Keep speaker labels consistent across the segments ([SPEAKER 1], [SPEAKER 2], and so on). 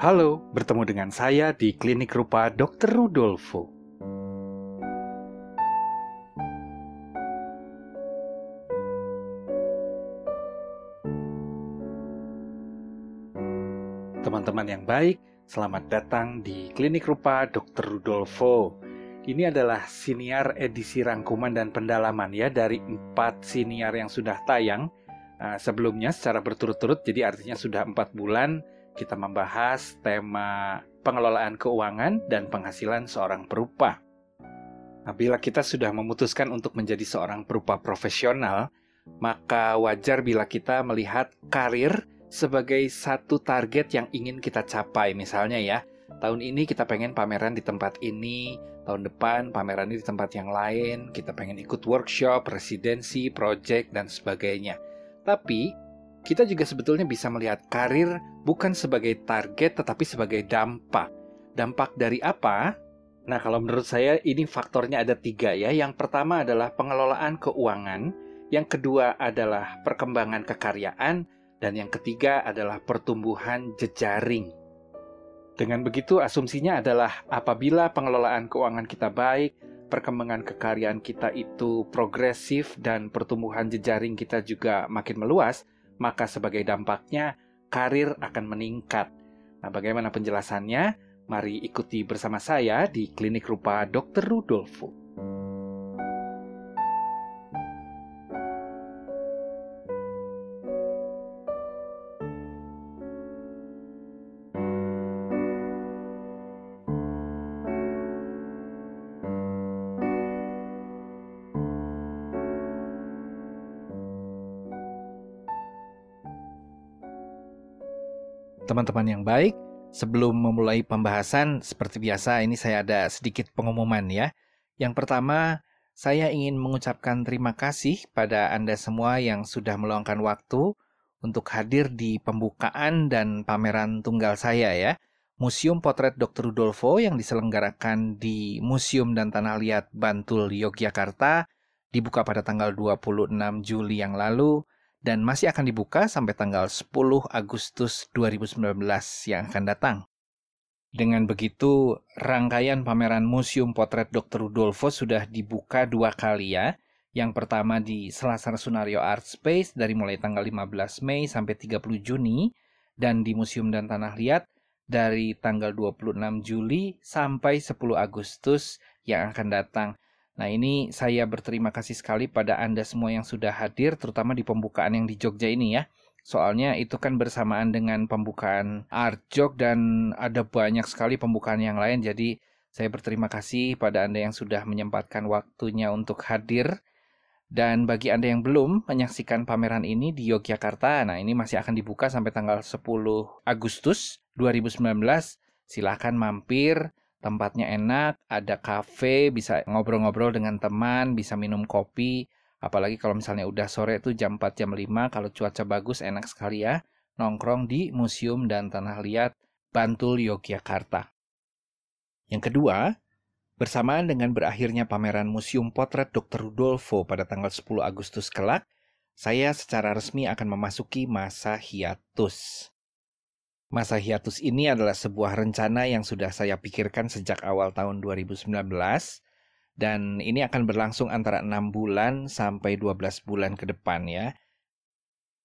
[SPEAKER 1] Halo, bertemu dengan saya di Klinik Rupa Dr. Rudolfo. Teman-teman yang baik, selamat datang di Klinik Rupa Dr. Rudolfo. Ini adalah siniar edisi rangkuman dan pendalaman ya dari empat siniar yang sudah tayang uh, sebelumnya secara berturut-turut. Jadi artinya sudah empat bulan kita membahas tema pengelolaan keuangan dan penghasilan seorang perupa. Nah, bila kita sudah memutuskan untuk menjadi seorang perupa profesional, maka wajar bila kita melihat karir sebagai satu target yang ingin kita capai. Misalnya ya, tahun ini kita pengen pameran di tempat ini, tahun depan pameran di tempat yang lain, kita pengen ikut workshop, residensi, project, dan sebagainya. Tapi, kita juga sebetulnya bisa melihat karir bukan sebagai target tetapi sebagai dampak. Dampak dari apa? Nah, kalau menurut saya ini faktornya ada tiga ya. Yang pertama adalah pengelolaan keuangan, yang kedua adalah perkembangan kekaryaan, dan yang ketiga adalah pertumbuhan jejaring. Dengan begitu, asumsinya adalah apabila pengelolaan keuangan kita baik, perkembangan kekaryaan kita itu progresif, dan pertumbuhan jejaring kita juga makin meluas, maka sebagai dampaknya karir akan meningkat. Nah, bagaimana penjelasannya? Mari ikuti bersama saya di Klinik Rupa Dr. Rudolfo. Teman-teman yang baik, sebelum memulai pembahasan, seperti biasa ini saya ada sedikit pengumuman ya. Yang pertama, saya ingin mengucapkan terima kasih pada Anda semua yang sudah meluangkan waktu untuk hadir di pembukaan dan pameran tunggal saya ya. Museum Potret Dr. Rudolfo yang diselenggarakan di Museum dan Tanah Liat Bantul, Yogyakarta dibuka pada tanggal 26 Juli yang lalu dan masih akan dibuka sampai tanggal 10 Agustus 2019 yang akan datang. Dengan begitu, rangkaian pameran Museum Potret Dr. Rudolfo sudah dibuka dua kali ya. Yang pertama di Selasar Sunario Art Space dari mulai tanggal 15 Mei sampai 30 Juni dan di Museum dan Tanah Liat dari tanggal 26 Juli sampai 10 Agustus yang akan datang. Nah ini saya berterima kasih sekali pada Anda semua yang sudah hadir, terutama di pembukaan yang di Jogja ini ya. Soalnya itu kan bersamaan dengan pembukaan Art Jog dan ada banyak sekali pembukaan yang lain. Jadi saya berterima kasih pada Anda yang sudah menyempatkan waktunya untuk hadir. Dan bagi Anda yang belum menyaksikan pameran ini di Yogyakarta, nah ini masih akan dibuka sampai tanggal 10 Agustus 2019. Silahkan mampir tempatnya enak, ada kafe, bisa ngobrol-ngobrol dengan teman, bisa minum kopi. Apalagi kalau misalnya udah sore itu jam 4 jam 5, kalau cuaca bagus enak sekali ya. Nongkrong di Museum dan Tanah Liat Bantul Yogyakarta. Yang kedua, bersamaan dengan berakhirnya pameran Museum Potret Dr. Rudolfo pada tanggal 10 Agustus kelak, saya secara resmi akan memasuki masa hiatus. Masa hiatus ini adalah sebuah rencana yang sudah saya pikirkan sejak awal tahun 2019 dan ini akan berlangsung antara 6 bulan sampai 12 bulan ke depan ya.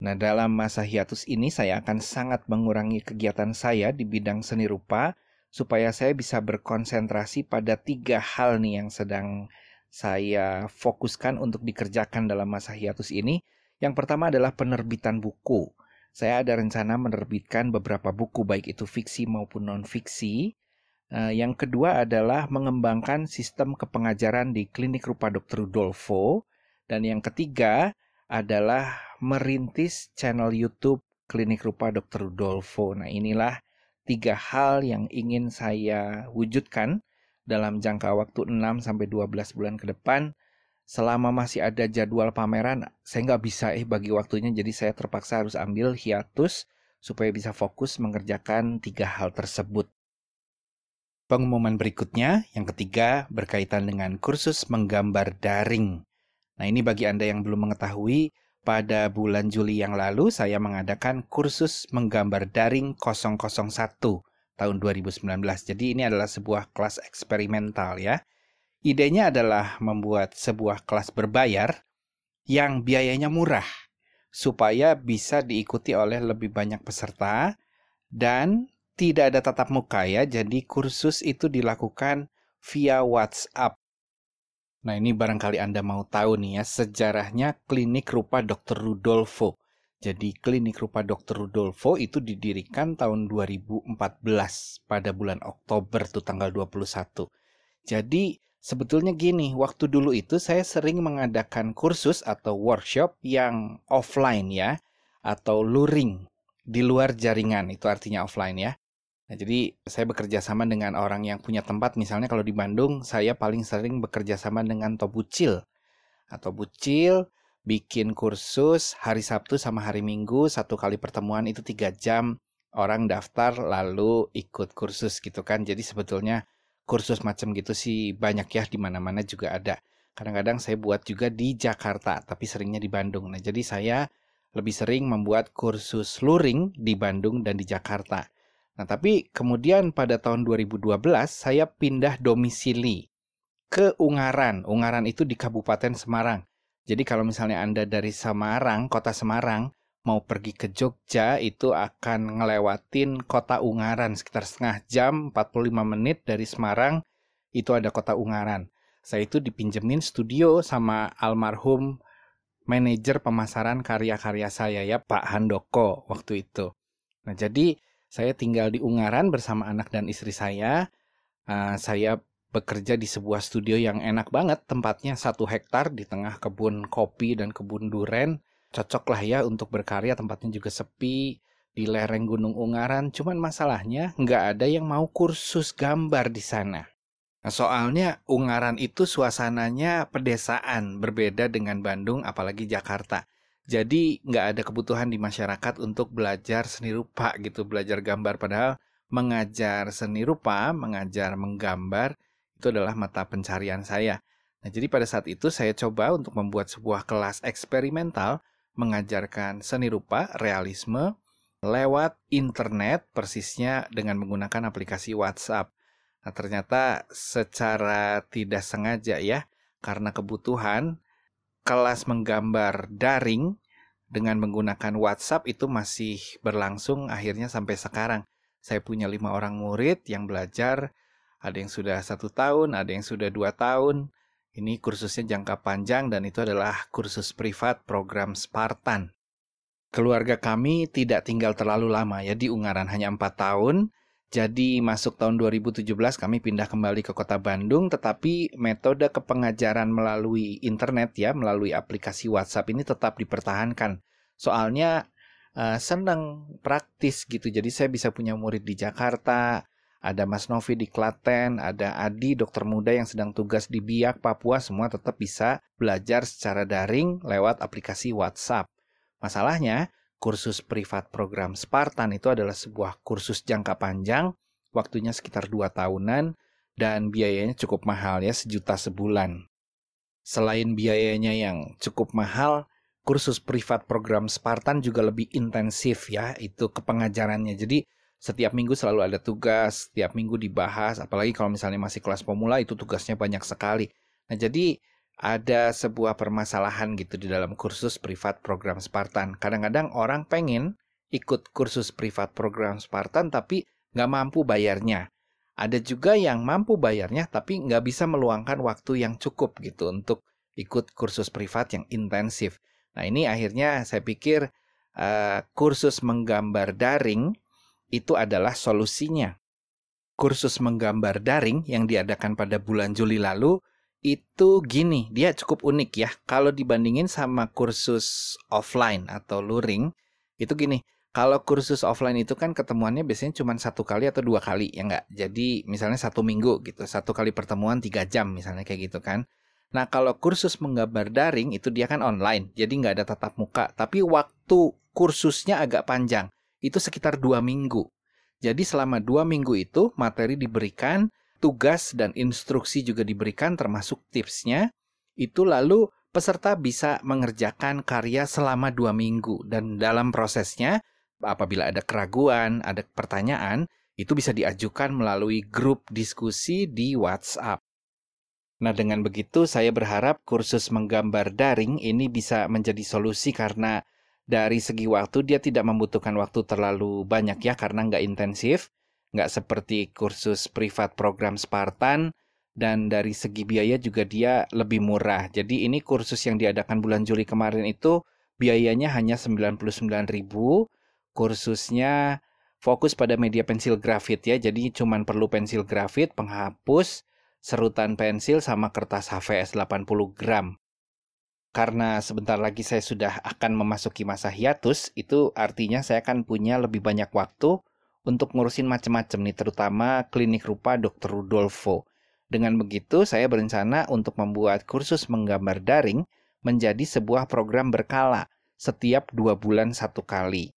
[SPEAKER 1] Nah, dalam masa hiatus ini saya akan sangat mengurangi kegiatan saya di bidang seni rupa supaya saya bisa berkonsentrasi pada tiga hal nih yang sedang saya fokuskan untuk dikerjakan dalam masa hiatus ini. Yang pertama adalah penerbitan buku saya ada rencana menerbitkan beberapa buku baik itu fiksi maupun non-fiksi. Uh, yang kedua adalah mengembangkan sistem kepengajaran di Klinik Rupa Dr. Rudolfo. Dan yang ketiga adalah merintis channel YouTube Klinik Rupa Dr. Rudolfo. Nah inilah tiga hal yang ingin saya wujudkan dalam jangka waktu 6 sampai 12 bulan ke depan selama masih ada jadwal pameran saya nggak bisa eh bagi waktunya jadi saya terpaksa harus ambil hiatus supaya bisa fokus mengerjakan tiga hal tersebut. Pengumuman berikutnya, yang ketiga, berkaitan dengan kursus menggambar daring. Nah ini bagi Anda yang belum mengetahui, pada bulan Juli yang lalu saya mengadakan kursus menggambar daring 001 tahun 2019. Jadi ini adalah sebuah kelas eksperimental ya. Idenya adalah membuat sebuah kelas berbayar yang biayanya murah supaya bisa diikuti oleh lebih banyak peserta dan tidak ada tatap muka ya. Jadi kursus itu dilakukan via WhatsApp. Nah, ini barangkali Anda mau tahu nih ya, sejarahnya klinik rupa Dr. Rudolfo. Jadi klinik rupa Dr. Rudolfo itu didirikan tahun 2014 pada bulan Oktober tuh tanggal 21. Jadi Sebetulnya gini, waktu dulu itu saya sering mengadakan kursus atau workshop yang offline ya, atau luring di luar jaringan, itu artinya offline ya. Nah, jadi saya bekerja sama dengan orang yang punya tempat, misalnya kalau di Bandung, saya paling sering bekerja sama dengan Tobucil. Atau Bucil bikin kursus hari Sabtu sama hari Minggu, satu kali pertemuan itu tiga jam, orang daftar lalu ikut kursus gitu kan. Jadi sebetulnya kursus macam gitu sih banyak ya di mana-mana juga ada. Kadang-kadang saya buat juga di Jakarta, tapi seringnya di Bandung. Nah, jadi saya lebih sering membuat kursus luring di Bandung dan di Jakarta. Nah, tapi kemudian pada tahun 2012 saya pindah domisili ke Ungaran. Ungaran itu di Kabupaten Semarang. Jadi kalau misalnya Anda dari Semarang, kota Semarang, mau pergi ke Jogja itu akan ngelewatin kota Ungaran sekitar setengah jam 45 menit dari Semarang itu ada kota Ungaran. Saya itu dipinjemin studio sama almarhum manajer pemasaran karya-karya saya ya Pak Handoko waktu itu. Nah jadi saya tinggal di Ungaran bersama anak dan istri saya. Uh, saya bekerja di sebuah studio yang enak banget tempatnya satu hektar di tengah kebun kopi dan kebun duren cocok lah ya untuk berkarya tempatnya juga sepi di lereng Gunung Ungaran. Cuman masalahnya nggak ada yang mau kursus gambar di sana. Nah, soalnya Ungaran itu suasananya pedesaan berbeda dengan Bandung apalagi Jakarta. Jadi nggak ada kebutuhan di masyarakat untuk belajar seni rupa gitu belajar gambar. Padahal mengajar seni rupa mengajar menggambar itu adalah mata pencarian saya. Nah, jadi pada saat itu saya coba untuk membuat sebuah kelas eksperimental mengajarkan seni rupa, realisme, lewat internet persisnya dengan menggunakan aplikasi WhatsApp. Nah, ternyata secara tidak sengaja ya, karena kebutuhan, kelas menggambar daring dengan menggunakan WhatsApp itu masih berlangsung akhirnya sampai sekarang. Saya punya lima orang murid yang belajar, ada yang sudah satu tahun, ada yang sudah dua tahun, ini kursusnya jangka panjang dan itu adalah kursus privat program Spartan. Keluarga kami tidak tinggal terlalu lama ya di Ungaran hanya 4 tahun. Jadi masuk tahun 2017 kami pindah kembali ke kota Bandung tetapi metode kepengajaran melalui internet ya, melalui aplikasi WhatsApp ini tetap dipertahankan. Soalnya uh, senang praktis gitu. Jadi saya bisa punya murid di Jakarta, ada Mas Novi di Klaten, ada Adi dokter muda yang sedang tugas di Biak, Papua, semua tetap bisa belajar secara daring lewat aplikasi WhatsApp. Masalahnya, kursus privat program Spartan itu adalah sebuah kursus jangka panjang, waktunya sekitar 2 tahunan, dan biayanya cukup mahal ya, sejuta sebulan. Selain biayanya yang cukup mahal, kursus privat program Spartan juga lebih intensif ya, itu kepengajarannya. Jadi setiap minggu selalu ada tugas, setiap minggu dibahas, apalagi kalau misalnya masih kelas pemula itu tugasnya banyak sekali. Nah, jadi ada sebuah permasalahan gitu di dalam kursus privat program Spartan. Kadang-kadang orang pengen ikut kursus privat program Spartan tapi nggak mampu bayarnya. Ada juga yang mampu bayarnya tapi nggak bisa meluangkan waktu yang cukup gitu untuk ikut kursus privat yang intensif. Nah ini akhirnya saya pikir uh, kursus menggambar daring itu adalah solusinya. Kursus menggambar daring yang diadakan pada bulan Juli lalu itu gini, dia cukup unik ya. Kalau dibandingin sama kursus offline atau luring, itu gini. Kalau kursus offline itu kan ketemuannya biasanya cuma satu kali atau dua kali, ya nggak? Jadi misalnya satu minggu gitu, satu kali pertemuan tiga jam misalnya kayak gitu kan. Nah kalau kursus menggambar daring itu dia kan online, jadi nggak ada tatap muka. Tapi waktu kursusnya agak panjang itu sekitar dua minggu. Jadi selama dua minggu itu materi diberikan, tugas dan instruksi juga diberikan termasuk tipsnya. Itu lalu peserta bisa mengerjakan karya selama dua minggu dan dalam prosesnya apabila ada keraguan, ada pertanyaan, itu bisa diajukan melalui grup diskusi di WhatsApp. Nah, dengan begitu saya berharap kursus menggambar daring ini bisa menjadi solusi karena dari segi waktu dia tidak membutuhkan waktu terlalu banyak ya karena nggak intensif, nggak seperti kursus privat program Spartan, dan dari segi biaya juga dia lebih murah. Jadi ini kursus yang diadakan bulan Juli kemarin itu biayanya hanya 99.000, kursusnya fokus pada media pensil grafit ya. Jadi cuman perlu pensil grafit, penghapus, serutan pensil sama kertas HVS 80 gram. Karena sebentar lagi saya sudah akan memasuki masa hiatus, itu artinya saya akan punya lebih banyak waktu untuk ngurusin macam-macam nih, terutama klinik rupa Dr. Rudolfo. Dengan begitu, saya berencana untuk membuat kursus menggambar daring menjadi sebuah program berkala setiap dua bulan satu kali.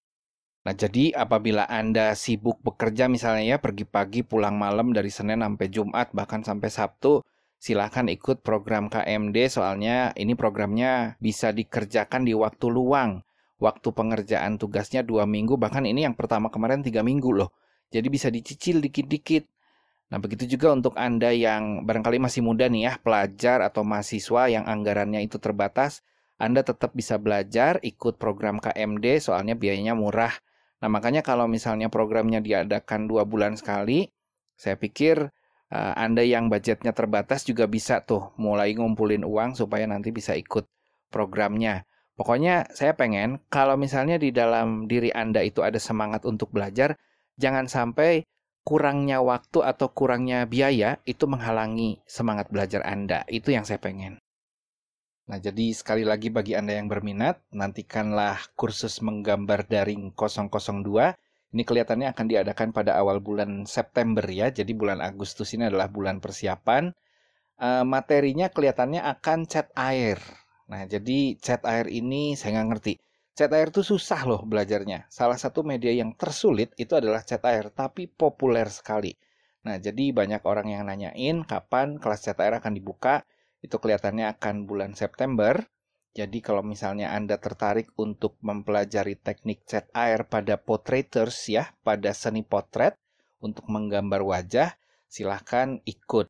[SPEAKER 1] Nah, jadi apabila Anda sibuk bekerja misalnya ya, pergi pagi pulang malam dari Senin sampai Jumat, bahkan sampai Sabtu, silahkan ikut program KMD soalnya ini programnya bisa dikerjakan di waktu luang. Waktu pengerjaan tugasnya dua minggu, bahkan ini yang pertama kemarin tiga minggu loh. Jadi bisa dicicil dikit-dikit. Nah, begitu juga untuk Anda yang barangkali masih muda nih ya, pelajar atau mahasiswa yang anggarannya itu terbatas, Anda tetap bisa belajar ikut program KMD soalnya biayanya murah Nah, makanya kalau misalnya programnya diadakan dua bulan sekali, saya pikir uh, Anda yang budgetnya terbatas juga bisa tuh mulai ngumpulin uang supaya nanti bisa ikut programnya. Pokoknya saya pengen kalau misalnya di dalam diri Anda itu ada semangat untuk belajar, jangan sampai kurangnya waktu atau kurangnya biaya itu menghalangi semangat belajar Anda. Itu yang saya pengen. Nah, jadi sekali lagi bagi Anda yang berminat, nantikanlah kursus menggambar daring 002. Ini kelihatannya akan diadakan pada awal bulan September ya, jadi bulan Agustus ini adalah bulan persiapan. Uh, materinya kelihatannya akan cat air. Nah, jadi cat air ini saya nggak ngerti. Cat air itu susah loh belajarnya. Salah satu media yang tersulit itu adalah cat air, tapi populer sekali. Nah, jadi banyak orang yang nanyain kapan kelas cat air akan dibuka itu kelihatannya akan bulan September. Jadi kalau misalnya Anda tertarik untuk mempelajari teknik cat air pada portraiters ya, pada seni potret untuk menggambar wajah, silahkan ikut.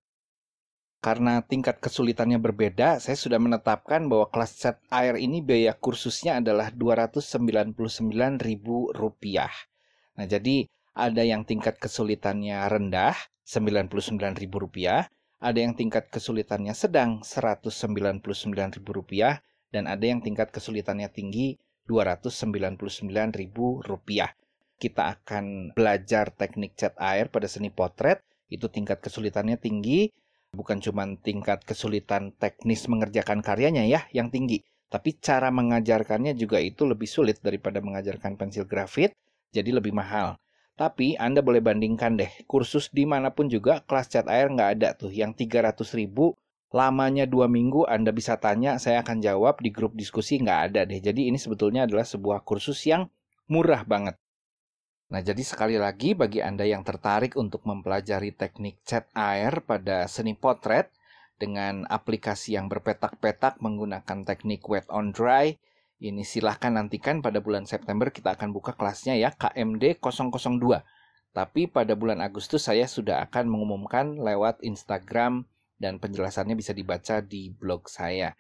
[SPEAKER 1] Karena tingkat kesulitannya berbeda, saya sudah menetapkan bahwa kelas cat air ini biaya kursusnya adalah Rp299.000. Nah, jadi ada yang tingkat kesulitannya rendah, Rp99.000, ada yang tingkat kesulitannya sedang Rp199.000 dan ada yang tingkat kesulitannya tinggi Rp299.000. Kita akan belajar teknik cat air pada seni potret, itu tingkat kesulitannya tinggi, bukan cuma tingkat kesulitan teknis mengerjakan karyanya ya yang tinggi, tapi cara mengajarkannya juga itu lebih sulit daripada mengajarkan pensil grafit, jadi lebih mahal. Tapi Anda boleh bandingkan deh, kursus di mana pun juga kelas cat air nggak ada tuh. Yang 300 ribu, lamanya dua minggu Anda bisa tanya, saya akan jawab di grup diskusi nggak ada deh. Jadi ini sebetulnya adalah sebuah kursus yang murah banget. Nah, jadi sekali lagi bagi Anda yang tertarik untuk mempelajari teknik cat air pada seni potret dengan aplikasi yang berpetak-petak menggunakan teknik wet on dry, ini silahkan nantikan pada bulan September kita akan buka kelasnya ya KMD 002. Tapi pada bulan Agustus saya sudah akan mengumumkan lewat Instagram dan penjelasannya bisa dibaca di blog saya.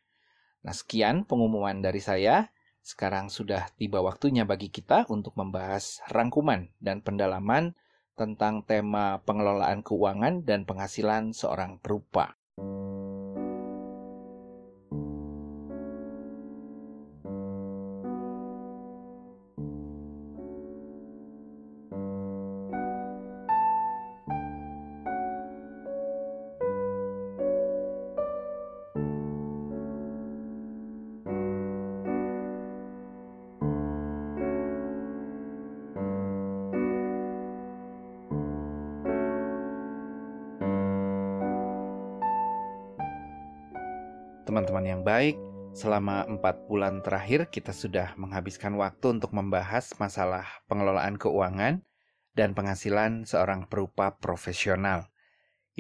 [SPEAKER 1] Nah sekian pengumuman dari saya. Sekarang sudah tiba waktunya bagi kita untuk membahas rangkuman dan pendalaman tentang tema pengelolaan keuangan dan penghasilan seorang perupa. Baik, selama empat bulan terakhir kita sudah menghabiskan waktu untuk membahas masalah pengelolaan keuangan dan penghasilan seorang perupa profesional.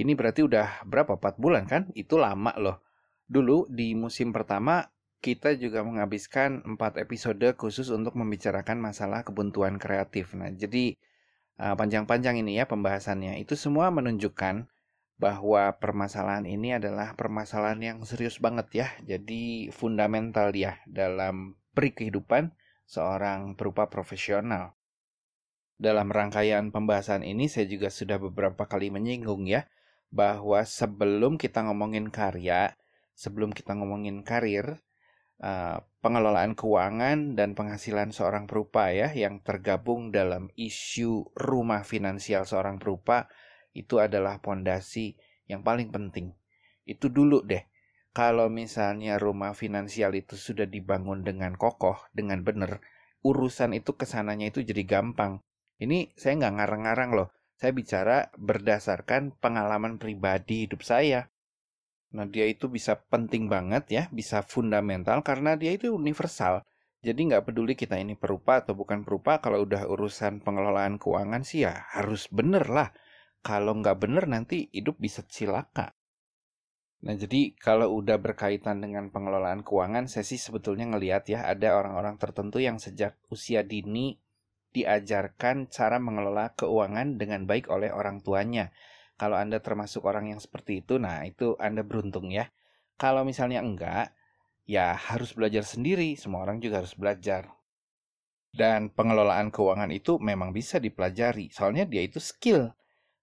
[SPEAKER 1] Ini berarti udah berapa? Empat bulan kan? Itu lama loh. Dulu di musim pertama kita juga menghabiskan empat episode khusus untuk membicarakan masalah kebuntuan kreatif. Nah, jadi uh, panjang-panjang ini ya pembahasannya. Itu semua menunjukkan bahwa permasalahan ini adalah permasalahan yang serius banget ya. Jadi fundamental ya dalam peri kehidupan seorang berupa profesional. Dalam rangkaian pembahasan ini saya juga sudah beberapa kali menyinggung ya bahwa sebelum kita ngomongin karya, sebelum kita ngomongin karir, uh, pengelolaan keuangan dan penghasilan seorang perupa ya yang tergabung dalam isu rumah finansial seorang perupa itu adalah pondasi yang paling penting. Itu dulu deh. Kalau misalnya rumah finansial itu sudah dibangun dengan kokoh, dengan benar, urusan itu ke sananya itu jadi gampang. Ini saya nggak ngarang-ngarang loh. Saya bicara berdasarkan pengalaman pribadi hidup saya. Nah, dia itu bisa penting banget ya, bisa fundamental karena dia itu universal. Jadi nggak peduli kita ini perupa atau bukan perupa, kalau udah urusan pengelolaan keuangan sih ya harus bener lah. Kalau nggak bener nanti hidup bisa cilaka. Nah, jadi kalau udah berkaitan dengan pengelolaan keuangan, saya sih sebetulnya ngelihat ya ada orang-orang tertentu yang sejak usia dini diajarkan cara mengelola keuangan dengan baik oleh orang tuanya. Kalau Anda termasuk orang yang seperti itu, nah itu Anda beruntung ya. Kalau misalnya enggak, ya harus belajar sendiri. Semua orang juga harus belajar. Dan pengelolaan keuangan itu memang bisa dipelajari, soalnya dia itu skill.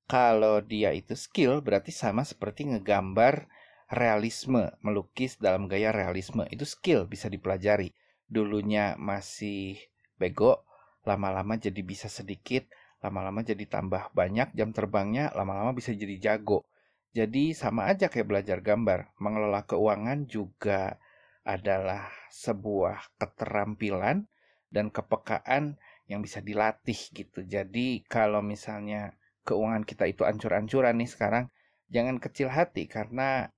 [SPEAKER 1] Kalau dia itu skill, berarti sama seperti ngegambar realisme, melukis dalam gaya realisme. Itu skill, bisa dipelajari. Dulunya masih bego, lama-lama jadi bisa sedikit, lama-lama jadi tambah banyak jam terbangnya, lama-lama bisa jadi jago. Jadi sama aja kayak belajar gambar, mengelola keuangan juga adalah sebuah keterampilan dan kepekaan yang bisa dilatih gitu. Jadi kalau misalnya keuangan kita itu ancur-ancuran nih sekarang, jangan kecil hati karena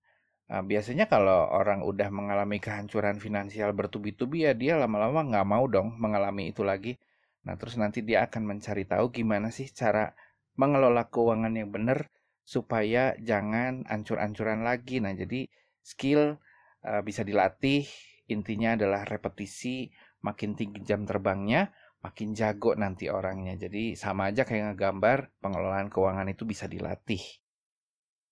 [SPEAKER 1] uh, biasanya kalau orang udah mengalami kehancuran finansial bertubi-tubi ya dia lama-lama nggak mau dong mengalami itu lagi. Nah, terus nanti dia akan mencari tahu gimana sih cara mengelola keuangan yang benar supaya jangan ancur-ancuran lagi. Nah, jadi skill uh, bisa dilatih, intinya adalah repetisi, makin tinggi jam terbangnya, makin jago nanti orangnya. Jadi sama aja kayak ngegambar, pengelolaan keuangan itu bisa dilatih.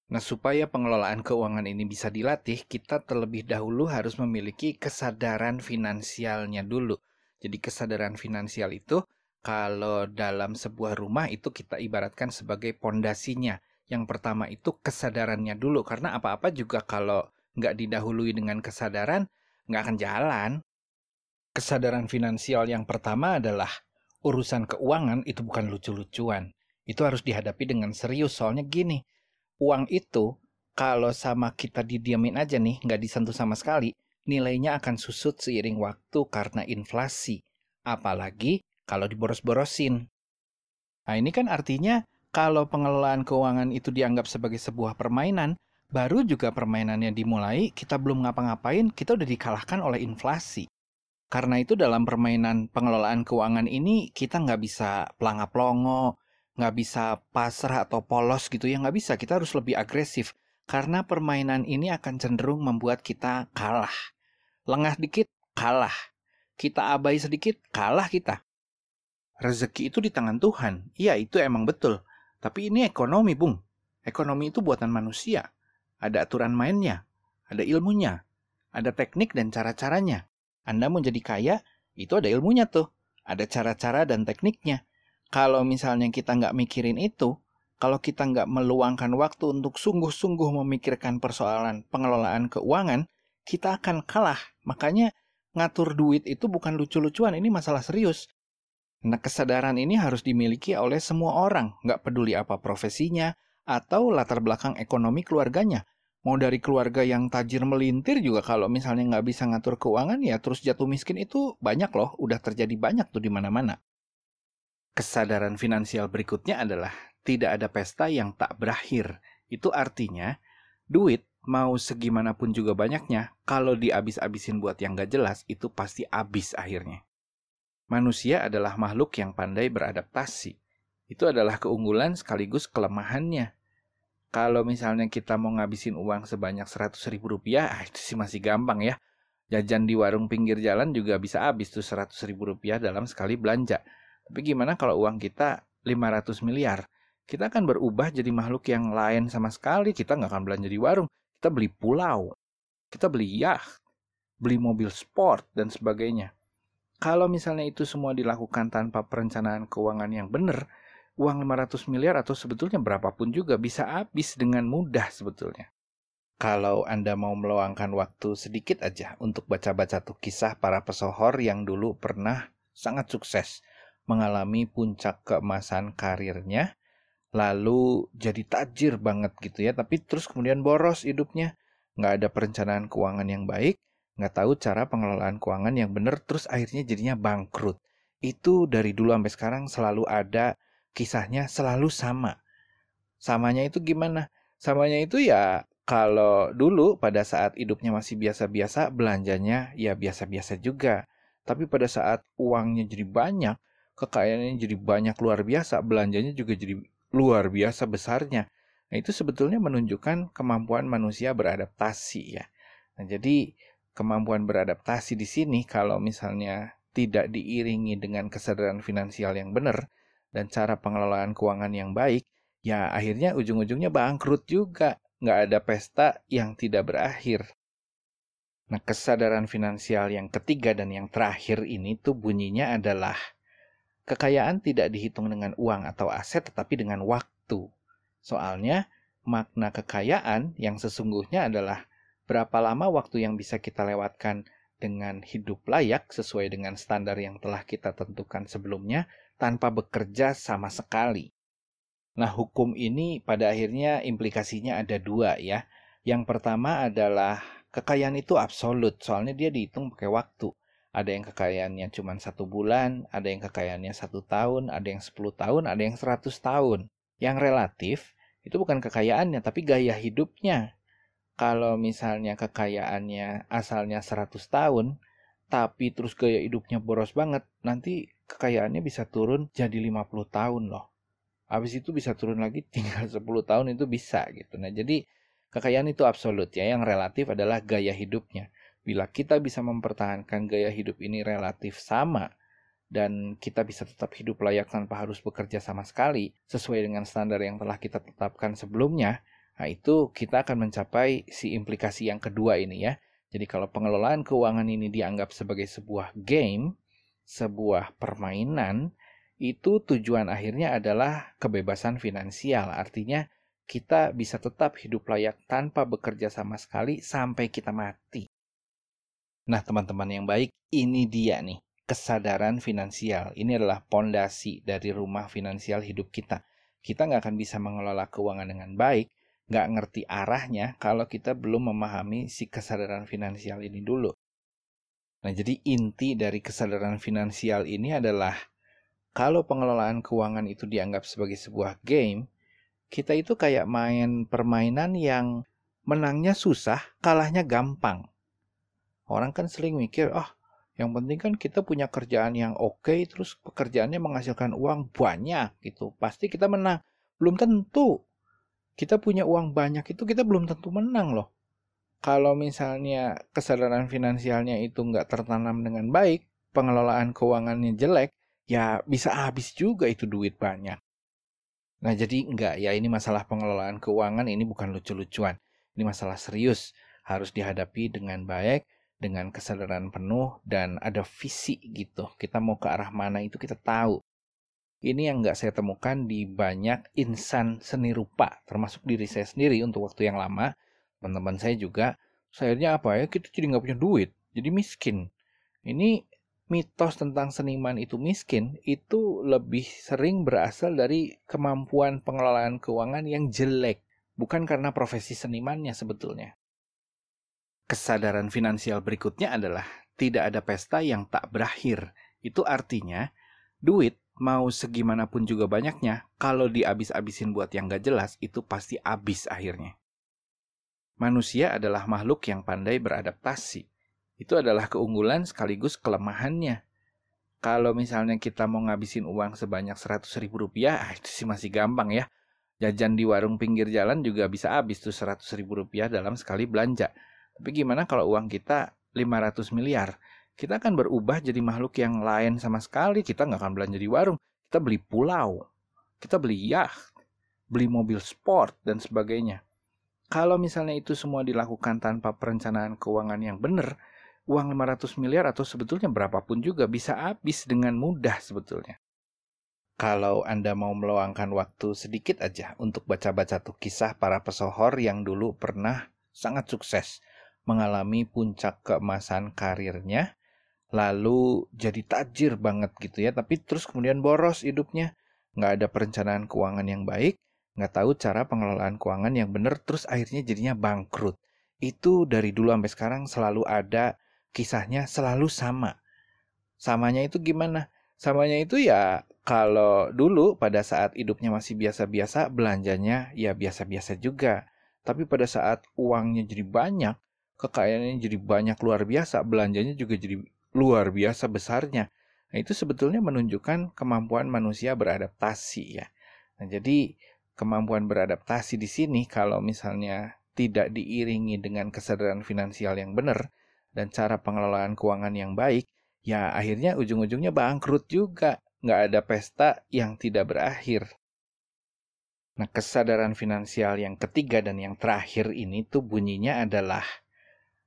[SPEAKER 1] Nah, supaya pengelolaan keuangan ini bisa dilatih, kita terlebih dahulu harus memiliki kesadaran finansialnya dulu. Jadi kesadaran finansial itu kalau dalam sebuah rumah itu kita ibaratkan sebagai pondasinya. Yang pertama itu kesadarannya dulu karena apa-apa juga kalau nggak didahului dengan kesadaran nggak akan jalan. Kesadaran finansial yang pertama adalah urusan keuangan itu bukan lucu-lucuan. Itu harus dihadapi dengan serius soalnya gini. Uang itu kalau sama kita didiamin aja nih, nggak disentuh sama sekali, nilainya akan susut seiring waktu karena inflasi. Apalagi kalau diboros-borosin. Nah ini kan artinya kalau pengelolaan keuangan itu dianggap sebagai sebuah permainan, baru juga permainannya dimulai, kita belum ngapa-ngapain, kita udah dikalahkan oleh inflasi. Karena itu dalam permainan pengelolaan keuangan ini, kita nggak bisa pelangap-longo, nggak bisa pasrah atau polos gitu ya, nggak bisa. Kita harus lebih agresif. Karena permainan ini akan cenderung membuat kita kalah. Lengah dikit, kalah. Kita abai sedikit, kalah kita. Rezeki itu di tangan Tuhan. Iya, itu emang betul. Tapi ini ekonomi, Bung. Ekonomi itu buatan manusia. Ada aturan mainnya, ada ilmunya, ada teknik dan cara-caranya. Anda mau jadi kaya, itu ada ilmunya tuh. Ada cara-cara dan tekniknya. Kalau misalnya kita nggak mikirin itu, kalau kita nggak meluangkan waktu untuk sungguh-sungguh memikirkan persoalan pengelolaan keuangan, kita akan kalah. Makanya ngatur duit itu bukan lucu-lucuan, ini masalah serius. Nah, kesadaran ini harus dimiliki oleh semua orang, nggak peduli apa profesinya atau latar belakang ekonomi keluarganya. Mau dari keluarga yang tajir melintir juga kalau misalnya nggak bisa ngatur keuangan ya terus jatuh miskin itu banyak loh, udah terjadi banyak tuh di mana-mana. Kesadaran finansial berikutnya adalah tidak ada pesta yang tak berakhir. Itu artinya duit mau segimanapun juga banyaknya, kalau diabis-abisin buat yang gak jelas, itu pasti abis akhirnya. Manusia adalah makhluk yang pandai beradaptasi. Itu adalah keunggulan sekaligus kelemahannya. Kalau misalnya kita mau ngabisin uang sebanyak 100 ribu rupiah, ah, itu sih masih gampang ya. Jajan di warung pinggir jalan juga bisa habis tuh 100 ribu rupiah dalam sekali belanja. Tapi gimana kalau uang kita 500 miliar, kita akan berubah jadi makhluk yang lain sama sekali. Kita nggak akan belanja di warung, kita beli pulau, kita beli yacht, beli mobil sport, dan sebagainya. Kalau misalnya itu semua dilakukan tanpa perencanaan keuangan yang benar, uang 500 miliar atau sebetulnya berapapun juga bisa habis dengan mudah sebetulnya. Kalau Anda mau meluangkan waktu sedikit aja untuk baca-baca tuh kisah para pesohor yang dulu pernah sangat sukses mengalami puncak keemasan karirnya, lalu jadi tajir banget gitu ya, tapi terus kemudian boros hidupnya, nggak ada perencanaan keuangan yang baik, nggak tahu cara pengelolaan keuangan yang benar, terus akhirnya jadinya bangkrut. Itu dari dulu sampai sekarang selalu ada kisahnya selalu sama. Samanya itu gimana? Samanya itu ya kalau dulu pada saat hidupnya masih biasa-biasa, belanjanya ya biasa-biasa juga. Tapi pada saat uangnya jadi banyak, kekayaannya jadi banyak luar biasa, belanjanya juga jadi luar biasa besarnya. Nah, itu sebetulnya menunjukkan kemampuan manusia beradaptasi ya. Nah, jadi kemampuan beradaptasi di sini kalau misalnya tidak diiringi dengan kesadaran finansial yang benar dan cara pengelolaan keuangan yang baik, ya akhirnya ujung-ujungnya bangkrut juga nggak ada pesta yang tidak berakhir. Nah, kesadaran finansial yang ketiga dan yang terakhir ini tuh bunyinya adalah kekayaan tidak dihitung dengan uang atau aset tetapi dengan waktu. Soalnya makna kekayaan yang sesungguhnya adalah berapa lama waktu yang bisa kita lewatkan dengan hidup layak sesuai dengan standar yang telah kita tentukan sebelumnya tanpa bekerja sama sekali. Nah, hukum ini pada akhirnya implikasinya ada dua ya. Yang pertama adalah kekayaan itu absolut, soalnya dia dihitung pakai waktu. Ada yang kekayaannya cuma satu bulan, ada yang kekayaannya satu tahun, ada yang sepuluh tahun, ada yang seratus tahun. Yang relatif itu bukan kekayaannya, tapi gaya hidupnya. Kalau misalnya kekayaannya asalnya 100 tahun, tapi terus gaya hidupnya boros banget, nanti kekayaannya bisa turun jadi 50 tahun loh habis itu bisa turun lagi tinggal 10 tahun itu bisa gitu. Nah, jadi kekayaan itu absolut ya, yang relatif adalah gaya hidupnya. Bila kita bisa mempertahankan gaya hidup ini relatif sama dan kita bisa tetap hidup layak tanpa harus bekerja sama sekali sesuai dengan standar yang telah kita tetapkan sebelumnya, nah itu kita akan mencapai si implikasi yang kedua ini ya. Jadi kalau pengelolaan keuangan ini dianggap sebagai sebuah game, sebuah permainan, itu tujuan akhirnya adalah kebebasan finansial. Artinya kita bisa tetap hidup layak tanpa bekerja sama sekali sampai kita mati. Nah, teman-teman yang baik, ini dia nih, kesadaran finansial. Ini adalah pondasi dari rumah finansial hidup kita. Kita nggak akan bisa mengelola keuangan dengan baik, nggak ngerti arahnya kalau kita belum memahami si kesadaran finansial ini dulu. Nah, jadi inti dari kesadaran finansial ini adalah kalau pengelolaan keuangan itu dianggap sebagai sebuah game, kita itu kayak main permainan yang menangnya susah, kalahnya gampang. Orang kan sering mikir, oh, yang penting kan kita punya kerjaan yang oke, okay, terus pekerjaannya menghasilkan uang banyak gitu. Pasti kita menang. Belum tentu. Kita punya uang banyak itu kita belum tentu menang loh. Kalau misalnya kesadaran finansialnya itu nggak tertanam dengan baik, pengelolaan keuangannya jelek, ya bisa habis juga itu duit banyak. Nah jadi enggak ya ini masalah pengelolaan keuangan ini bukan lucu-lucuan. Ini masalah serius harus dihadapi dengan baik, dengan kesadaran penuh dan ada visi gitu. Kita mau ke arah mana itu kita tahu. Ini yang enggak saya temukan di banyak insan seni rupa, termasuk diri saya sendiri untuk waktu yang lama. Teman-teman saya juga, akhirnya apa ya, kita jadi nggak punya duit, jadi miskin. Ini mitos tentang seniman itu miskin itu lebih sering berasal dari kemampuan pengelolaan keuangan yang jelek, bukan karena profesi senimannya sebetulnya. Kesadaran finansial berikutnya adalah tidak ada pesta yang tak berakhir. Itu artinya duit mau segimanapun juga banyaknya, kalau dihabis-habisin buat yang gak jelas, itu pasti habis akhirnya. Manusia adalah makhluk yang pandai beradaptasi itu adalah keunggulan sekaligus kelemahannya. Kalau misalnya kita mau ngabisin uang sebanyak 100 ribu rupiah, ah, itu sih masih gampang ya. Jajan di warung pinggir jalan juga bisa habis tuh 100 ribu rupiah dalam sekali belanja. Tapi gimana kalau uang kita 500 miliar? Kita akan berubah jadi makhluk yang lain sama sekali. Kita nggak akan belanja di warung. Kita beli pulau. kita beli yacht, beli mobil sport, dan sebagainya. Kalau misalnya itu semua dilakukan tanpa perencanaan keuangan yang benar, uang 500 miliar atau sebetulnya berapapun juga bisa habis dengan mudah sebetulnya. Kalau Anda mau meluangkan waktu sedikit aja untuk baca-baca tuh kisah para pesohor yang dulu pernah sangat sukses mengalami puncak keemasan karirnya, lalu jadi tajir banget gitu ya, tapi terus kemudian boros hidupnya, nggak ada perencanaan keuangan yang baik, nggak tahu cara pengelolaan keuangan yang benar, terus akhirnya jadinya bangkrut. Itu dari dulu sampai sekarang selalu ada kisahnya selalu sama. Samanya itu gimana? Samanya itu ya kalau dulu pada saat hidupnya masih biasa-biasa, belanjanya ya biasa-biasa juga. Tapi pada saat uangnya jadi banyak, kekayaannya jadi banyak luar biasa, belanjanya juga jadi luar biasa besarnya. Nah, itu sebetulnya menunjukkan kemampuan manusia beradaptasi ya. Nah, jadi kemampuan beradaptasi di sini kalau misalnya tidak diiringi dengan kesadaran finansial yang benar dan cara pengelolaan keuangan yang baik, ya akhirnya ujung-ujungnya bangkrut juga nggak ada pesta yang tidak berakhir. Nah, kesadaran finansial yang ketiga dan yang terakhir ini tuh bunyinya adalah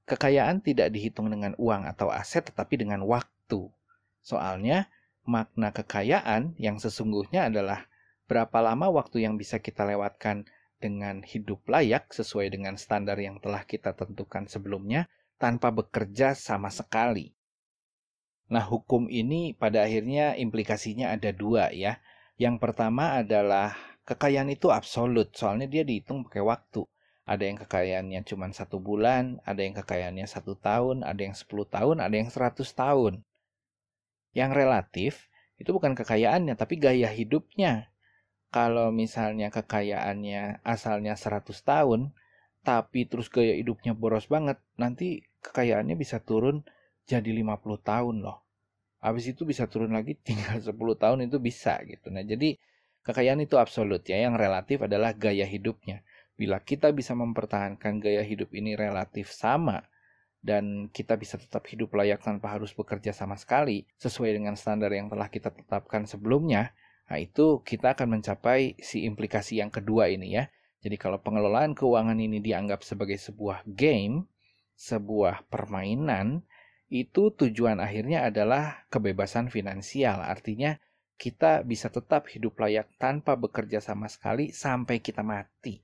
[SPEAKER 1] kekayaan tidak dihitung dengan uang atau aset tetapi dengan waktu. Soalnya makna kekayaan yang sesungguhnya adalah berapa lama waktu yang bisa kita lewatkan dengan hidup layak sesuai dengan standar yang telah kita tentukan sebelumnya tanpa bekerja sama sekali. Nah, hukum ini pada akhirnya implikasinya ada dua ya. Yang pertama adalah kekayaan itu absolut, soalnya dia dihitung pakai waktu. Ada yang kekayaannya cuma satu bulan, ada yang kekayaannya satu tahun, ada yang sepuluh tahun, ada yang seratus tahun. Yang relatif itu bukan kekayaannya, tapi gaya hidupnya. Kalau misalnya kekayaannya asalnya 100 tahun, tapi terus gaya hidupnya boros banget, nanti kekayaannya bisa turun jadi 50 tahun loh. Habis itu bisa turun lagi tinggal 10 tahun itu bisa gitu. Nah, jadi kekayaan itu absolut ya, yang relatif adalah gaya hidupnya. Bila kita bisa mempertahankan gaya hidup ini relatif sama dan kita bisa tetap hidup layak tanpa harus bekerja sama sekali sesuai dengan standar yang telah kita tetapkan sebelumnya, nah itu kita akan mencapai si implikasi yang kedua ini ya. Jadi kalau pengelolaan keuangan ini dianggap sebagai sebuah game, sebuah permainan, itu tujuan akhirnya adalah kebebasan finansial. Artinya kita bisa tetap hidup layak tanpa bekerja sama sekali sampai kita mati.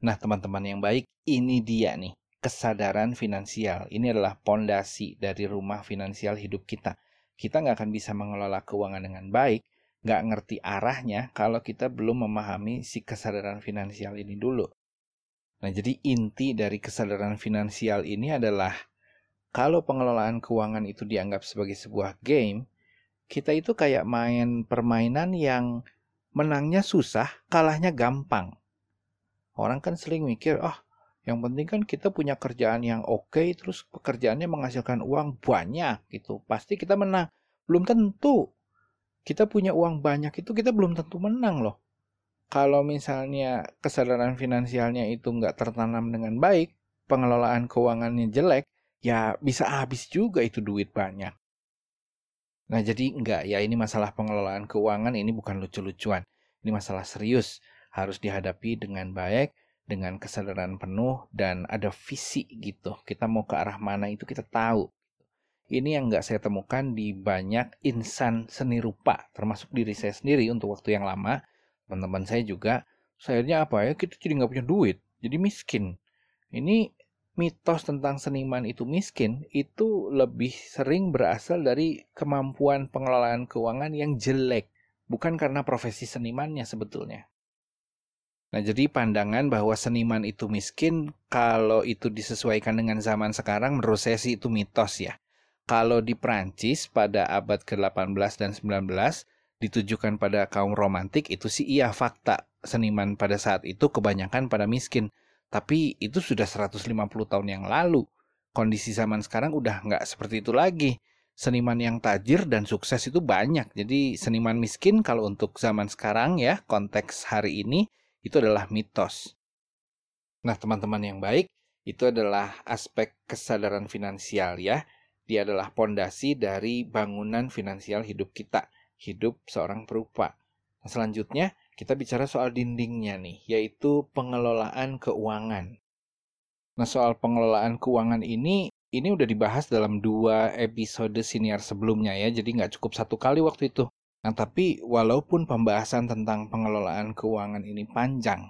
[SPEAKER 1] Nah, teman-teman yang baik, ini dia nih, kesadaran finansial. Ini adalah pondasi dari rumah finansial hidup kita. Kita nggak akan bisa mengelola keuangan dengan baik, nggak ngerti arahnya kalau kita belum memahami si kesadaran finansial ini dulu. Nah, jadi inti dari kesadaran finansial ini adalah kalau pengelolaan keuangan itu dianggap sebagai sebuah game, kita itu kayak main permainan yang menangnya susah, kalahnya gampang. Orang kan sering mikir, oh yang penting kan kita punya kerjaan yang oke, okay, terus pekerjaannya menghasilkan uang banyak gitu. Pasti kita menang. Belum tentu. Kita punya uang banyak itu kita belum tentu menang loh kalau misalnya kesadaran finansialnya itu nggak tertanam dengan baik, pengelolaan keuangannya jelek, ya bisa habis juga itu duit banyak. Nah jadi enggak ya ini masalah pengelolaan keuangan ini bukan lucu-lucuan. Ini masalah serius, harus dihadapi dengan baik, dengan kesadaran penuh dan ada visi gitu. Kita mau ke arah mana itu kita tahu. Ini yang nggak saya temukan di banyak insan seni rupa, termasuk diri saya sendiri untuk waktu yang lama. Teman-teman saya juga sayangnya apa ya kita jadi nggak punya duit jadi miskin. Ini mitos tentang seniman itu miskin itu lebih sering berasal dari kemampuan pengelolaan keuangan yang jelek bukan karena profesi senimannya sebetulnya. Nah, jadi pandangan bahwa seniman itu miskin kalau itu disesuaikan dengan zaman sekarang menurut saya sih itu mitos ya. Kalau di Prancis pada abad ke-18 dan 19 ditujukan pada kaum romantik itu sih iya fakta seniman pada saat itu kebanyakan pada miskin. Tapi itu sudah 150 tahun yang lalu. Kondisi zaman sekarang udah nggak seperti itu lagi. Seniman yang tajir dan sukses itu banyak. Jadi seniman miskin kalau untuk zaman sekarang ya konteks hari ini itu adalah mitos. Nah teman-teman yang baik itu adalah aspek kesadaran finansial ya dia adalah pondasi dari bangunan finansial hidup kita hidup seorang perupa. Nah, selanjutnya kita bicara soal dindingnya nih, yaitu pengelolaan keuangan. Nah, soal pengelolaan keuangan ini, ini udah dibahas dalam dua episode senior sebelumnya ya, jadi nggak cukup satu kali waktu itu. Nah, tapi walaupun pembahasan tentang pengelolaan keuangan ini panjang,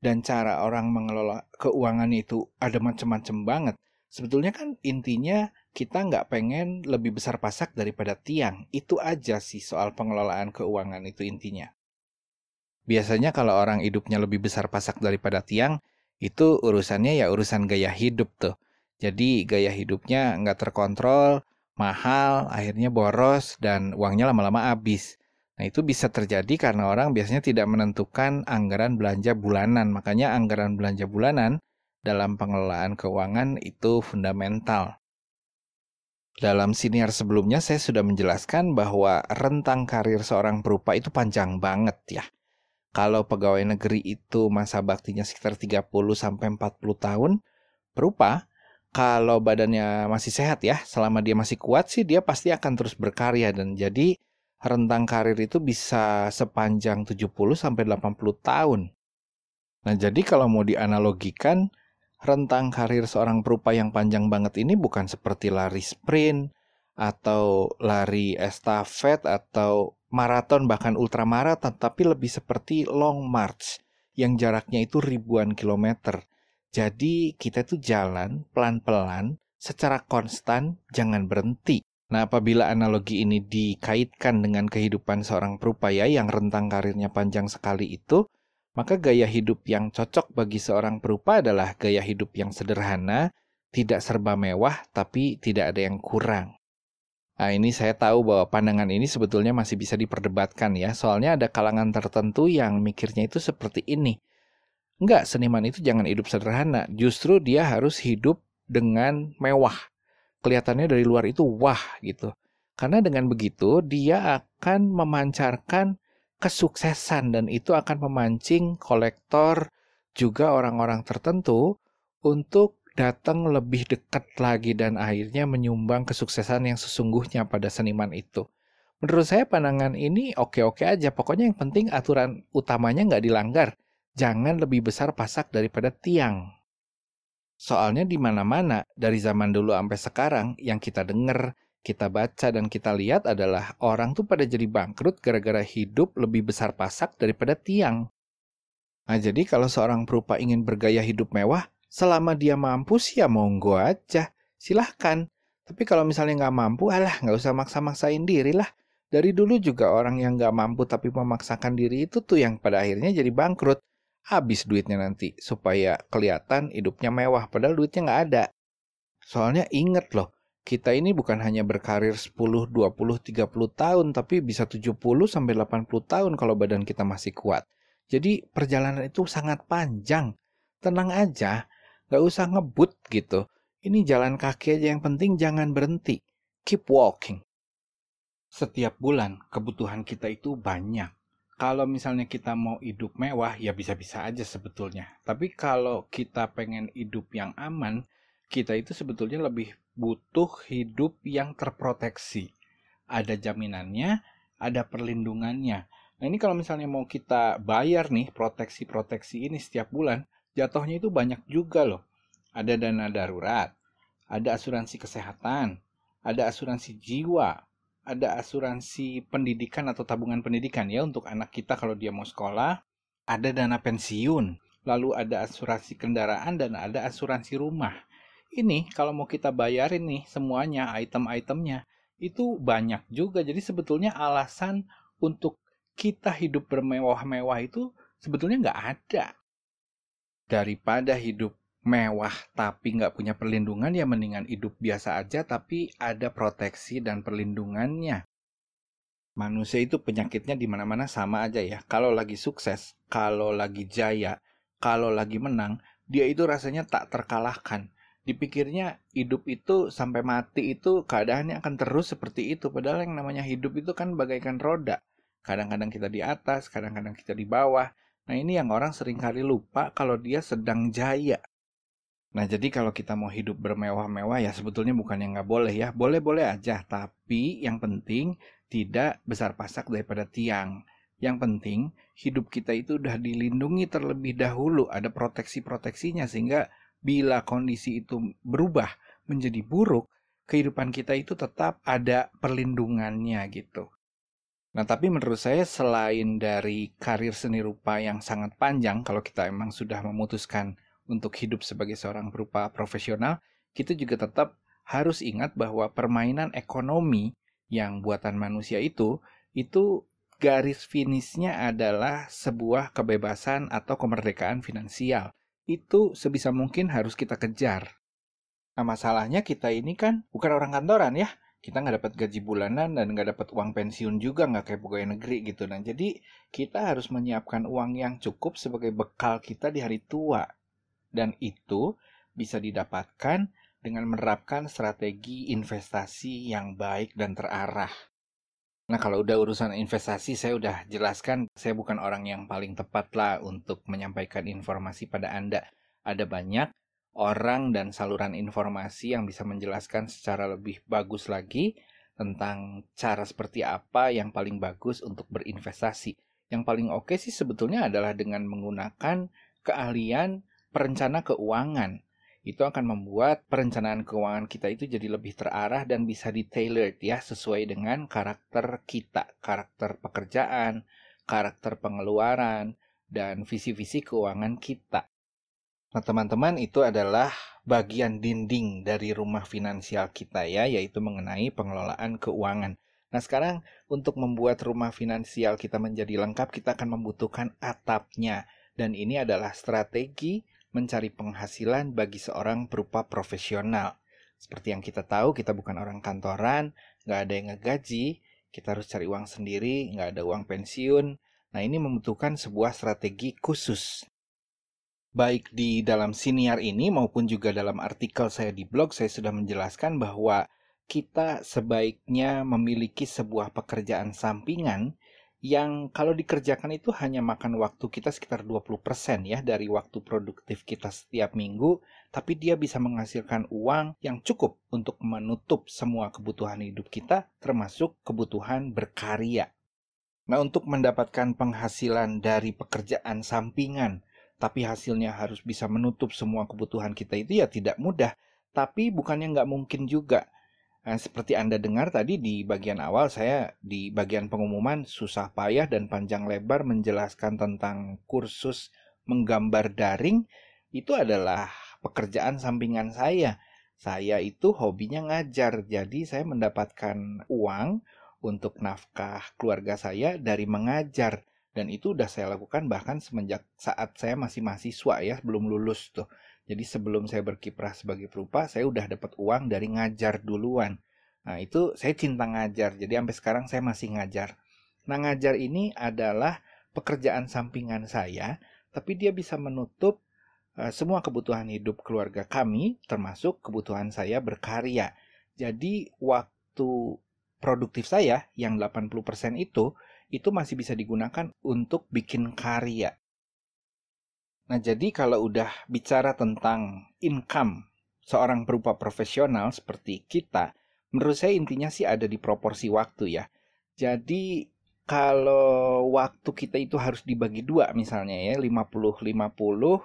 [SPEAKER 1] dan cara orang mengelola keuangan itu ada macam-macam banget, sebetulnya kan intinya kita nggak pengen lebih besar pasak daripada tiang. Itu aja sih soal pengelolaan keuangan itu intinya. Biasanya kalau orang hidupnya lebih besar pasak daripada tiang, itu urusannya ya urusan gaya hidup tuh. Jadi gaya hidupnya nggak terkontrol, mahal, akhirnya boros, dan uangnya lama-lama habis. Nah itu bisa terjadi karena orang biasanya tidak menentukan anggaran belanja bulanan. Makanya anggaran belanja bulanan dalam pengelolaan keuangan itu fundamental. Dalam siniar sebelumnya saya sudah menjelaskan bahwa rentang karir seorang perupa itu panjang banget ya. Kalau pegawai negeri itu masa baktinya sekitar 30 sampai 40 tahun, berupa kalau badannya masih sehat ya, selama dia masih kuat sih dia pasti akan terus berkarya dan jadi rentang karir itu bisa sepanjang 70 sampai 80 tahun. Nah, jadi kalau mau dianalogikan, rentang karir seorang perupa yang panjang banget ini bukan seperti lari sprint atau lari estafet atau maraton bahkan ultramaraton, tapi lebih seperti long march yang jaraknya itu ribuan kilometer. Jadi kita tuh jalan pelan-pelan secara konstan, jangan berhenti. Nah, apabila analogi ini dikaitkan dengan kehidupan seorang perupaya yang rentang karirnya panjang sekali itu, maka gaya hidup yang cocok bagi seorang perupa adalah gaya hidup yang sederhana, tidak serba mewah, tapi tidak ada yang kurang. Nah, ini saya tahu bahwa pandangan ini sebetulnya masih bisa diperdebatkan ya, soalnya ada kalangan tertentu yang mikirnya itu seperti ini. Enggak, seniman itu jangan hidup sederhana, justru dia harus hidup dengan mewah. Kelihatannya dari luar itu wah gitu. Karena dengan begitu dia akan memancarkan kesuksesan dan itu akan memancing kolektor juga orang-orang tertentu untuk datang lebih dekat lagi dan akhirnya menyumbang kesuksesan yang sesungguhnya pada seniman itu. Menurut saya pandangan ini oke-oke aja, pokoknya yang penting aturan utamanya nggak dilanggar. Jangan lebih besar pasak daripada tiang. Soalnya di mana-mana, dari zaman dulu sampai sekarang, yang kita dengar, kita baca, dan kita lihat adalah orang tuh pada jadi bangkrut gara-gara hidup lebih besar pasak daripada tiang. Nah jadi kalau seorang perupa ingin bergaya hidup mewah, selama dia mampu sih ya monggo aja. Silahkan. Tapi kalau misalnya nggak mampu, alah nggak usah maksa-maksain diri lah. Dari dulu juga orang yang nggak mampu tapi memaksakan diri itu tuh yang pada akhirnya jadi bangkrut. Habis duitnya nanti supaya kelihatan hidupnya mewah padahal duitnya nggak ada. Soalnya inget loh, kita ini bukan hanya berkarir 10, 20, 30 tahun tapi bisa 70 sampai 80 tahun kalau badan kita masih kuat. Jadi perjalanan itu sangat panjang. Tenang aja, Gak usah ngebut gitu. Ini jalan kaki aja yang penting jangan berhenti. Keep walking. Setiap bulan kebutuhan kita itu banyak. Kalau misalnya kita mau hidup mewah ya bisa-bisa aja sebetulnya. Tapi kalau kita pengen hidup yang aman, kita itu sebetulnya lebih butuh hidup yang terproteksi. Ada jaminannya, ada perlindungannya. Nah ini kalau misalnya mau kita bayar nih proteksi-proteksi ini setiap bulan, jatuhnya itu banyak juga loh. Ada dana darurat, ada asuransi kesehatan, ada asuransi jiwa, ada asuransi pendidikan atau tabungan pendidikan ya untuk anak kita kalau dia mau sekolah, ada dana pensiun, lalu ada asuransi kendaraan dan ada asuransi rumah. Ini kalau mau kita bayarin nih semuanya item-itemnya itu banyak juga. Jadi sebetulnya alasan untuk kita hidup bermewah-mewah itu sebetulnya nggak ada daripada hidup mewah tapi nggak punya perlindungan ya mendingan hidup biasa aja tapi ada proteksi dan perlindungannya. Manusia itu penyakitnya di mana-mana sama aja ya. Kalau lagi sukses, kalau lagi jaya, kalau lagi menang, dia itu rasanya tak terkalahkan. Dipikirnya hidup itu sampai mati itu keadaannya akan terus seperti itu. Padahal yang namanya hidup itu kan bagaikan roda. Kadang-kadang kita di atas, kadang-kadang kita di bawah. Nah ini yang orang sering kali lupa kalau dia sedang jaya. Nah jadi kalau kita mau hidup bermewah-mewah ya sebetulnya bukan yang nggak boleh ya. Boleh-boleh aja. Tapi yang penting tidak besar pasak daripada tiang. Yang penting hidup kita itu udah dilindungi terlebih dahulu, ada proteksi-proteksinya sehingga bila kondisi itu berubah menjadi buruk, kehidupan kita itu tetap ada perlindungannya gitu. Nah, tapi menurut saya selain dari karir seni rupa yang sangat panjang, kalau kita emang sudah memutuskan untuk hidup sebagai seorang berupa profesional, kita juga tetap harus ingat bahwa permainan ekonomi yang buatan manusia itu, itu garis finishnya adalah sebuah kebebasan atau kemerdekaan finansial. Itu sebisa mungkin harus kita kejar. Nah masalahnya kita ini kan bukan orang kantoran ya. Kita nggak dapat gaji bulanan dan nggak dapat uang pensiun juga nggak kayak pegawai negeri gitu. Nah jadi kita harus menyiapkan uang yang cukup sebagai bekal kita di hari tua. Dan itu bisa didapatkan dengan menerapkan strategi investasi yang baik dan terarah. Nah, kalau udah urusan investasi, saya udah jelaskan, saya bukan orang yang paling tepat lah untuk menyampaikan informasi pada Anda. Ada banyak orang dan saluran informasi yang bisa menjelaskan secara lebih bagus lagi tentang cara seperti apa yang paling bagus untuk berinvestasi. Yang paling oke sih sebetulnya adalah dengan menggunakan keahlian perencana keuangan itu akan membuat perencanaan keuangan kita itu jadi lebih terarah dan bisa di-tailored ya sesuai dengan karakter kita, karakter pekerjaan, karakter pengeluaran, dan visi-visi keuangan kita. Nah, teman-teman, itu adalah bagian dinding dari rumah finansial kita ya, yaitu mengenai pengelolaan keuangan. Nah, sekarang untuk membuat rumah finansial kita menjadi lengkap, kita akan membutuhkan atapnya. Dan ini adalah strategi mencari penghasilan bagi seorang berupa profesional. Seperti yang kita tahu, kita bukan orang kantoran, nggak ada yang ngegaji, kita harus cari uang sendiri, nggak ada uang pensiun. Nah ini membutuhkan sebuah strategi khusus. Baik di dalam siniar ini maupun juga dalam artikel saya di blog, saya sudah menjelaskan bahwa kita sebaiknya memiliki sebuah pekerjaan sampingan yang kalau dikerjakan itu hanya makan waktu kita sekitar 20% ya dari waktu produktif kita setiap minggu, tapi dia bisa menghasilkan uang yang cukup untuk menutup semua kebutuhan hidup kita termasuk kebutuhan berkarya. Nah, untuk mendapatkan penghasilan dari pekerjaan sampingan, tapi hasilnya harus bisa menutup semua kebutuhan kita itu ya tidak mudah. Tapi bukannya nggak mungkin juga. Nah, seperti Anda dengar tadi di bagian awal, saya di bagian pengumuman susah payah dan panjang lebar menjelaskan tentang kursus menggambar daring. Itu adalah pekerjaan sampingan saya. Saya itu hobinya ngajar, jadi saya mendapatkan uang untuk nafkah keluarga saya dari mengajar. Dan itu udah saya lakukan bahkan semenjak saat saya masih mahasiswa ya, belum lulus tuh. Jadi sebelum saya berkiprah sebagai perupa, saya udah dapat uang dari ngajar duluan. Nah itu saya cinta ngajar, jadi sampai sekarang saya masih ngajar. Nah ngajar ini adalah pekerjaan sampingan saya, tapi dia bisa menutup uh, semua kebutuhan hidup keluarga kami, termasuk kebutuhan saya berkarya. Jadi waktu produktif saya yang 80% itu, itu masih bisa digunakan untuk bikin karya. Nah, jadi kalau udah bicara tentang income seorang berupa profesional seperti kita, menurut saya intinya sih ada di proporsi waktu ya. Jadi kalau waktu kita itu harus dibagi dua misalnya ya, 50-50, uh,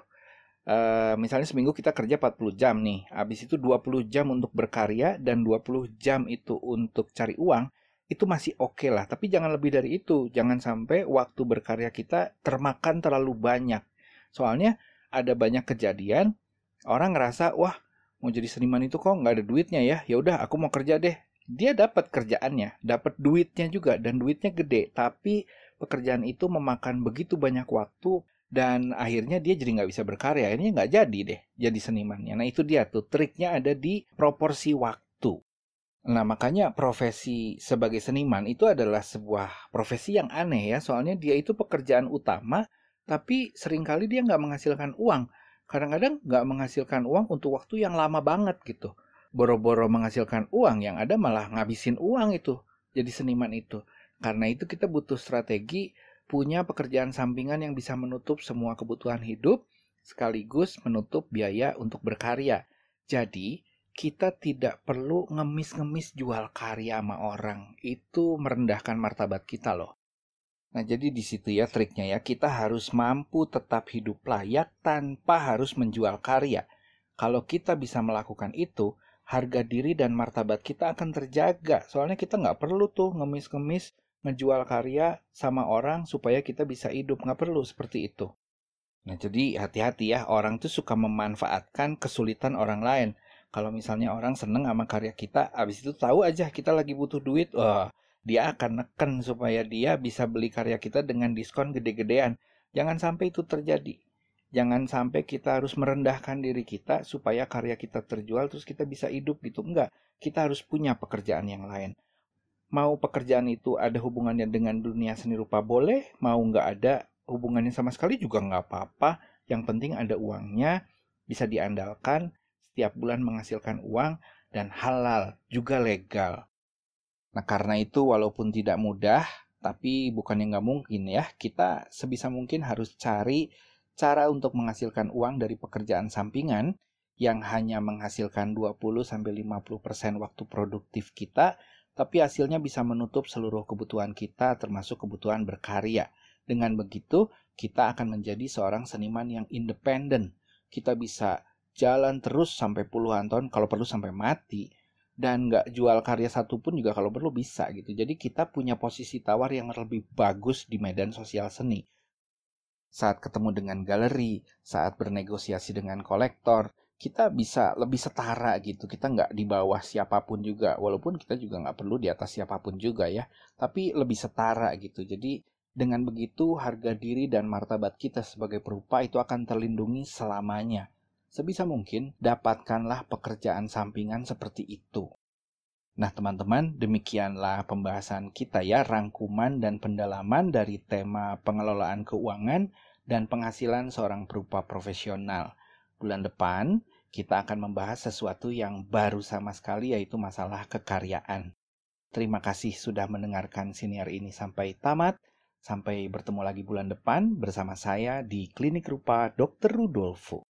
[SPEAKER 1] eh, misalnya seminggu kita kerja 40 jam nih, habis itu 20 jam untuk berkarya dan 20 jam itu untuk cari uang, itu masih oke okay lah. Tapi jangan lebih dari itu, jangan sampai waktu berkarya kita termakan terlalu banyak Soalnya ada banyak kejadian orang ngerasa wah mau jadi seniman itu kok nggak ada duitnya ya. Ya udah aku mau kerja deh. Dia dapat kerjaannya, dapat duitnya juga dan duitnya gede. Tapi pekerjaan itu memakan begitu banyak waktu dan akhirnya dia jadi nggak bisa berkarya. Akhirnya nggak jadi deh jadi senimannya. Nah itu dia tuh triknya ada di proporsi waktu. Nah, makanya profesi sebagai seniman itu adalah sebuah profesi yang aneh ya, soalnya dia itu pekerjaan utama tapi sering kali dia nggak menghasilkan uang. Kadang-kadang nggak menghasilkan uang untuk waktu yang lama banget gitu. Boro-boro menghasilkan uang, yang ada malah ngabisin uang itu. Jadi seniman itu. Karena itu kita butuh strategi punya pekerjaan sampingan yang bisa menutup semua kebutuhan hidup sekaligus menutup biaya untuk berkarya. Jadi, kita tidak perlu ngemis-ngemis jual karya sama orang. Itu merendahkan martabat kita loh. Nah, jadi di situ ya triknya ya, kita harus mampu tetap hidup layak tanpa harus menjual karya. Kalau kita bisa melakukan itu, harga diri dan martabat kita akan terjaga. Soalnya kita nggak perlu tuh ngemis-ngemis ngejual karya sama orang supaya kita bisa hidup. Nggak perlu seperti itu. Nah, jadi hati-hati ya, orang tuh suka memanfaatkan kesulitan orang lain. Kalau misalnya orang seneng sama karya kita, abis itu tahu aja kita lagi butuh duit, wah dia akan neken supaya dia bisa beli karya kita dengan diskon gede-gedean. Jangan sampai itu terjadi. Jangan sampai kita harus merendahkan diri kita supaya karya kita terjual terus kita bisa hidup gitu. Enggak, kita harus punya pekerjaan yang lain. Mau pekerjaan itu ada hubungannya dengan dunia seni rupa boleh, mau nggak ada hubungannya sama sekali juga nggak apa-apa. Yang penting ada uangnya, bisa diandalkan, setiap bulan menghasilkan uang, dan halal, juga legal. Nah, karena itu walaupun tidak mudah, tapi bukan yang nggak mungkin ya, kita sebisa mungkin harus cari cara untuk menghasilkan uang dari pekerjaan sampingan yang hanya menghasilkan 20-50% waktu produktif kita, tapi hasilnya bisa menutup seluruh kebutuhan kita termasuk kebutuhan berkarya. Dengan begitu, kita akan menjadi seorang seniman yang independen. Kita bisa jalan terus sampai puluhan tahun, kalau perlu sampai mati dan nggak jual karya satu pun juga kalau perlu bisa gitu. Jadi kita punya posisi tawar yang lebih bagus di medan sosial seni. Saat ketemu dengan galeri, saat bernegosiasi dengan kolektor, kita bisa lebih setara gitu. Kita nggak di bawah siapa pun juga, walaupun kita juga nggak perlu di atas siapa pun juga ya. Tapi lebih setara gitu. Jadi dengan begitu harga diri dan martabat kita sebagai perupa itu akan terlindungi selamanya sebisa mungkin dapatkanlah pekerjaan sampingan seperti itu. Nah, teman-teman, demikianlah pembahasan kita ya, rangkuman dan pendalaman dari tema pengelolaan keuangan dan penghasilan seorang perupa profesional. Bulan depan, kita akan membahas sesuatu yang baru sama sekali, yaitu masalah kekaryaan. Terima kasih sudah mendengarkan siniar ini sampai tamat. Sampai bertemu lagi bulan depan bersama saya di Klinik Rupa Dr. Rudolfo.